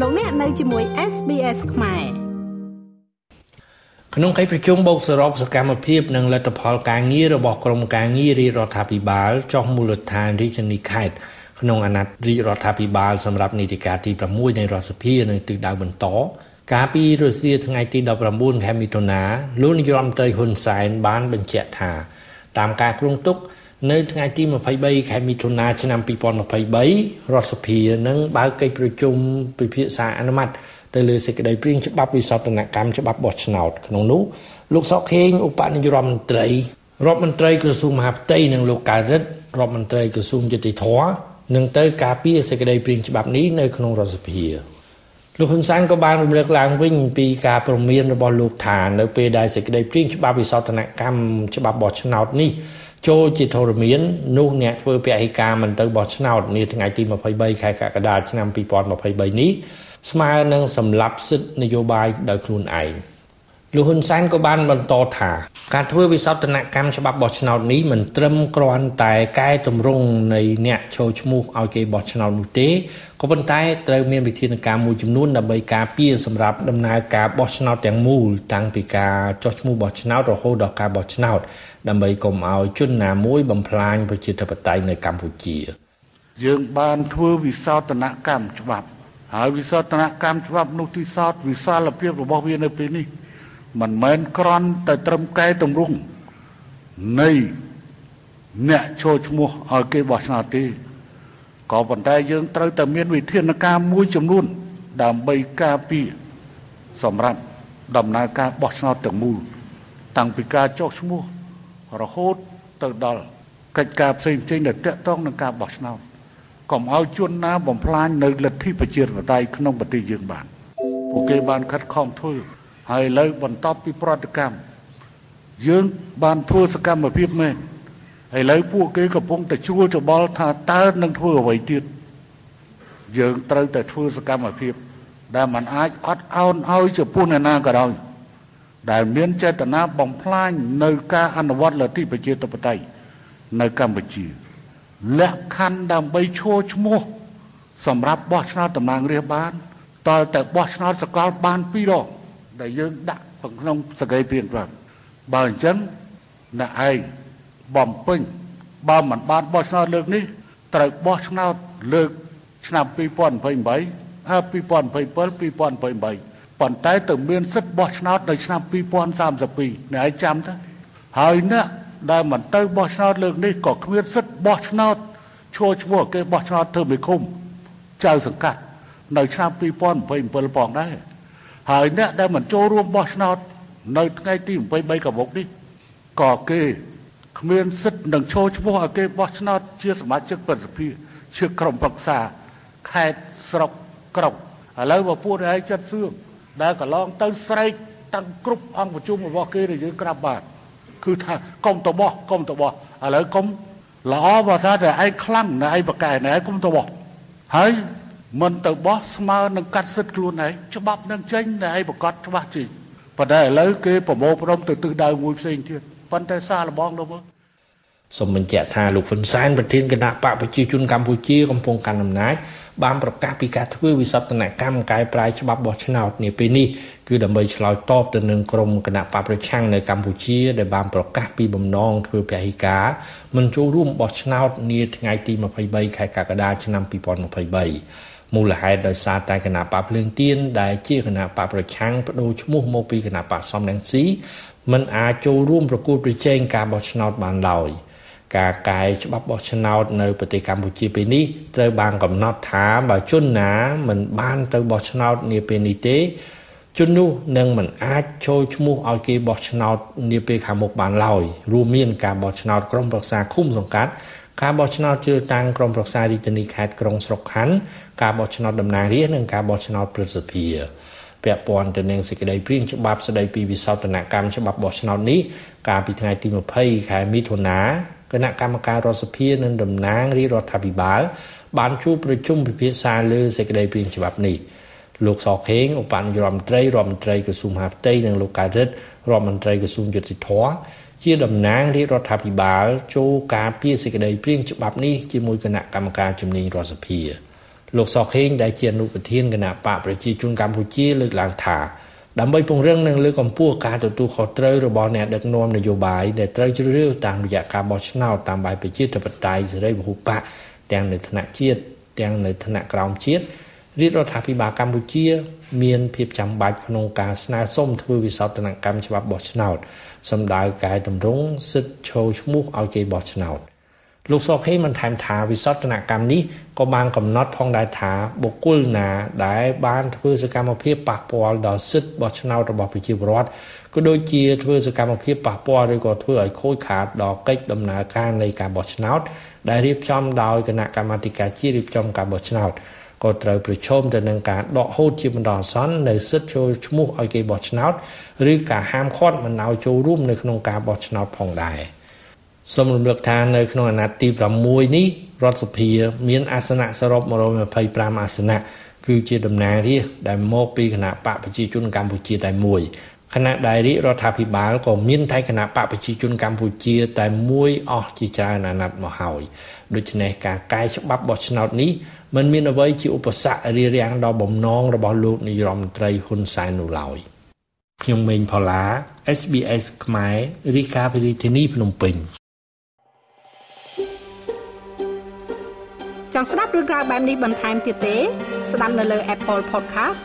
លោកអ្នកនៅជាមួយ SBS ខ្មែរក្នុងកិច្ចប្រជុំបូកសរុបសកម្មភាពនិងលទ្ធផលការងាររបស់ក្រមការងាររាជរដ្ឋាភិបាលចុះមូលដ្ឋានរាជធានីខេត្តក្នុងអាណត្តិរាជរដ្ឋាភិបាលសម្រាប់នីតិកាលទី6នៃរដ្ឋសភានៅទិសដៅបន្តកាលពីរសៀលថ្ងៃទី19ខែមិថុនាលោកនាយរដ្ឋមន្ត្រីហ៊ុនសែនបានបញ្ជាក់ថាតាមការគ្រោងទុក នៅថ្ងៃទី23ខែមិថុនាឆ្នាំ2023រដ្ឋសភានឹងបើកកិច្ចប្រជុំពិភាក្សាអនុម័តទៅលើសេចក្តីព្រាងច្បាប់វិសោធនកម្មច្បាប់បោះឆ្នោតក្នុងនោះលោកសុកខេងឧបនាយករដ្ឋមន្ត្រីរដ្ឋមន្ត្រីក្រសួងមហាផ្ទៃនិងលោកកើតរិទ្ធរដ្ឋមន្ត្រីក្រសួងយុតិធធនឹងទៅការពារសេចក្តីព្រាងច្បាប់នេះនៅក្នុងរដ្ឋសភាលោកហ៊ុនសែនក៏បានរំលឹកឡើងវិញពីការព្រមានរបស់លោកថានៅពេលដែលសេចក្តីព្រាងច្បាប់វិសោធនកម្មច្បាប់បោះឆ្នោតនេះ ចូលជាធរមាននោះអ្នកធ្វើពហិការមិនទៅបោះឆ្នោតនាថ្ងៃទី23ខែកក្កដាឆ្នាំ2023នេះស្មើនឹងសម្លាប់សិទ្ធិនយោបាយដោយខ្លួនឯង លោកហ៊ុនសែនក៏បានបន្តថាការធ្វើវិសោធនកម្មច្បាប់បោះឆ្នោតនេះមិនត្រឹមគ្រាន់តែកែតម្រង់នៃអ្នកចូលឈ្មោះឲ្យគេបោះឆ្នោតនោះទេក៏ប៉ុន្តែត្រូវមានវិធានការមួយចំនួនដើម្បីការពារសម្រាប់ដំណើរការបោះឆ្នោតទាំងមូលតាំងពីការចុះឈ្មោះបោះឆ្នោតរហូតដល់ការបោះឆ្នោតដើម្បីកុំឲ្យជនណាមួយបំផ្លាញប្រជាធិបតេយ្យនៅកម្ពុជា យើងបានធ្វើវិសោធនកម្មច្បាប់ហើយវិសោធនកម្មច្បាប់នោះទីសោតវិសាលភាពរបស់វានៅពេលនេះ មិនមែនក្រន់តែត្រឹមកែតម្រង់នៃអ្នកចូលឈ្មោះឲ្យគេបោះឆ្នោតទេក៏ប៉ុន្តែយើងត្រូវតែមានវិធានការមួយចំនួន ដើម្បីការពារសម្រាប់ដំណើរការបោះឆ្នោតទាំងមូលតាំងពីការចុះឈ្មោះរហូតទៅដល់កិច្ចការផ្សេងផ្សេងដែលតាក់ទងនឹងការបោះឆ្នោតកុំឲ្យជនណាបំផ្លាញនៅលទ្ធិប្រជាធិបតេយ្យក្នុងប្រទេសយើងបាន ពួកគេបានខិតខំធ្វើ ហើយឥឡូវបន្ទាប់ពីប្រតិកម្មយើងបានធ្វើសកម្មភាពមែនឥឡូវពួកគេកំពុងតែជួលច្បល់ថាតើនឹងធ្វើអ្វីទៀតយើងត្រូវតែធ្វើសកម្មភាព ដែលมันអាចអត់អោនឲ្យចំពោះអ្នកណាក៏ដោយដែលមានចេតនាបំផ្លាញនៅការអនុវត្តលទ្ធិប្រជាធិបតេយ្យនៅកម្ពុជាលក្ខខណ្ឌដើម្បីឈរឈ្មោះ សម្រាប់បោះឆ្នោតតំណាងរាស្ត្របានតើតែបោះឆ្នោតសកលបានពីរដង ដែលយើងដាក់ក្នុងសក្តិព្រៀងប្រាំបើអញ្ចឹងអ្នកឯងបំពេញបើមិនបានបោះឆ្នោតលើកនេះត្រូវបោះឆ្នោតលើកឆ្នាំ2028ហើយ2027 2028ប៉ុន្តែទៅមានសិទ្ធិបោះឆ្នោតនៅឆ្នាំ2032អ្នកឯងចាំទៅហើយអ្នកដែលមិនទៅបោះឆ្នោតលើកនេះក៏គ្មានសិទ្ធិបោះឆ្នោតឈរឈ្មោះគេបោះឆ្នោតធ្វើមេឃុំចៅសង្កាត់នៅឆ្នាំ2027ផងដែរ ហើយអ្នកដែលមិនចូលរួមបោះឆ្នោតនៅថ្ងៃទី23កបុកនេះក៏គេគ្មានសិទ្ធិនឹងចូលឈ្មោះឲ្យគេបោះឆ្នោតជាសមាជិកប្រសិទ្ធិជាក្រុមប្រឹក្សាខេត្តស្រុកក្រុងឥឡូវបើពួកឯងចិត្តសឿងដែលកន្លងទៅស្រែកតាំងគ្រប់អង្គប្រជុំរបស់គេដែលយើងក្រាបបាទគឺថាកុំទៅបោះកុំទៅបោះឥឡូវកុំល្អបើថាតែឯងខ្លាំងណែឯងបកកែណែកុំទៅបោះហើយ មិនទៅបោះស្មើនឹងកាត់សិទ្ធខ្លួនឯងច្បាប់នឹងចេញតែឯងប្រកាសច្បាស់ជីប៉ុន្តែឥឡូវគេប្រមូលផ្ដុំទៅទិសដៅមួយផ្សេងទៀតប៉ុន្តែសារលបងទៅមើលសូមបញ្ជាក់ថាលោកហ៊ុនសែនប្រធានគណៈបកប្រជាជនកម្ពុជាកំពុងកាន់អំណាចបានប្រកាសពីការធ្វើវិសោធនកម្មកែប្រែច្បាប់បោះឆ្នោតនាពេលនេះគឺដើម្បីឆ្លើយតបទៅនឹងក្រុមគណៈបកប្រឆាំងនៅកម្ពុជា ដែលបានប្រកាសពីបំណងធ្វើពហិការមិនចូលរួមបោះឆ្នោតនាថ្ងៃទី23ខែកក្កដាឆ្នាំ2023មូលហេតុដោយសារតែគណៈបកភ្លើងទៀនដែលជាគណៈបកប្រឆាំងបដូរឈ្មោះមកពីគណៈបកសំរងស៊ីមិនអាចចូលរួមប្រគល់ប្រជែងការបោះឆ្នោតបានឡើយ។ការកែច្បាប់បោះឆ្នោតនៅប្រទេសកម្ពុជាពេលនេះត្រូវបានកំណត់ថាបើជនណាមិនបានទៅបោះឆ្នោតនាពេលនេះទេ ជននោះនឹងមិនអាចចូលឈ្មោះឲ្យគេបោះឆ្នោតនាពេលខាងមុខបានឡើយរួមមានការបោះឆ្នោតក្រុមប្រឹក្សាឃុំសង្កាត់ការបោះឆ្នោតជ្រើសតាំងក្រុមប្រឹក្សារាជធានីខេត្តក្រុងស្រុកខណ្ឌការបោះឆ្នោតតំណាងរាស្ត្រនិងការបោះឆ្នោតប្រសិទ្ធភាពពាក់ព័ន្ធទៅនឹងសេចក្តីព្រាងច្បាប់ស្តីពីវិសោធនកម្មច្បាប់បោះឆ្នោតនេះកាលពីថ្ងៃទី20ខែមិថុនាគណៈកម្មការរដ្ឋសភានិងតំណាងរាជរដ្ឋាភិបាលបានជួបប្រជុំពិភាក្សាលើសេចក្តីព្រាងច្បាប់នេះ លោកសខេងឧបនាយករដ្ឋមន្ត្រីរដ្ឋមន្ត្រីក្រសួងមហាផ្ទៃនិងលោកកើតរិទ្ធរដ្ឋមន្ត្រីក្រសួងយុតិធធជាតំណាងរាជរដ្ឋាភិបាលចូលការពារសេចក្តីព្រាងច្បាប់នេះជាមួយគណៈកម្មការជំនាញរដ្ឋសភាលោកសខេងដែលជាអនុប្រធានគណៈបកប្រជាជនកម្ពុជាលើកឡើងថាដើម្បីពង្រឹងនិងលើកកម្ពស់ការទទួលខុសត្រូវរបស់អ្នកដឹកនាំនយោបាយដែលត្រូវជ្រើសរើសតាមរយៈការបោះឆ្នោតតាមបែបប្រជាធិបតេយ្យសេរីពហុបកទាំងនៅថ្នាក់ជាតិទាំងនៅថ្នាក់ក្រោមជាតិ រាជរដ្ឋាភិបាលកម្ពុជា មានភាពចាំបាច់ក្នុងការស្នើសុំធ្វើវិសោធនកម្មច្បាប់បោះឆ្នោតសម្ដៅកែតម្រង់សិទ្ធិចូលឈ្មោះឲ្យគេបោះឆ្នោតលោកសខេបានថែមថាវិសោធនកម្មនេះក៏បានកំណត់ផងដែរថាបុគ្គលណាដែលបានធ្វើសកម្មភាពប៉ះពាល់ដល់សិទ្ធិបោះឆ្នោតរបស់ប្រជាពលរដ្ឋក៏ដូចជាធ្វើសកម្មភាពប៉ះពាល់ឬក៏ធ្វើឲ្យខូចខាតដល់កិច្ចដំណើរការនៃការបោះឆ្នោតដែលរៀបចំដោយគណៈកម្មាធិការជាតិរៀបចំការបោះឆ្នោត ក៏ត្រូវប្រឈមទៅនឹងការដកហូតជាបណ្ដោះអាសន្ននៅសិទ្ធិចូលឈ្មោះឲ្យគេបោះឆ្នោតឬការហាមឃាត់មិនឲ្យចូលរួមនៅក្នុងការបោះឆ្នោតផងដែរសូមរំលឹកថានៅក្នុងអាណត្តិទី6នេះរដ្ឋសភាមានអាសនៈសរុប125អាសនៈគឺជាតំណាងរាស្ត្រដែលមកពីគណៈបកប្រជាជនកម្ពុជាតែមួយ គណៈដែលរាជរដ្ឋាភិបាលក៏មានតែគណៈបកប្រជាជនកម្ពុជា តែមួយអស់ជាច្រើនអាណត្តិមកហើយដូច្នេះការកែច្បាប់បោះឆ្នោតនេះមិនមានអ្វីជាឧបសគ្គរារាំងដល់បំណងរបស់លោកនាយរដ្ឋមន្ត្រីហ៊ុនសែននោះឡើយខ្ញុំមេងផល្លា SBS ខ្មែររីកាពីរាជធានីភ្នំពេញចង់ស្ដាប់រឿងរ៉ាវបែបនេះបន្ថែមទៀតទេ ស្ដាប់នៅលើ Apple Podcast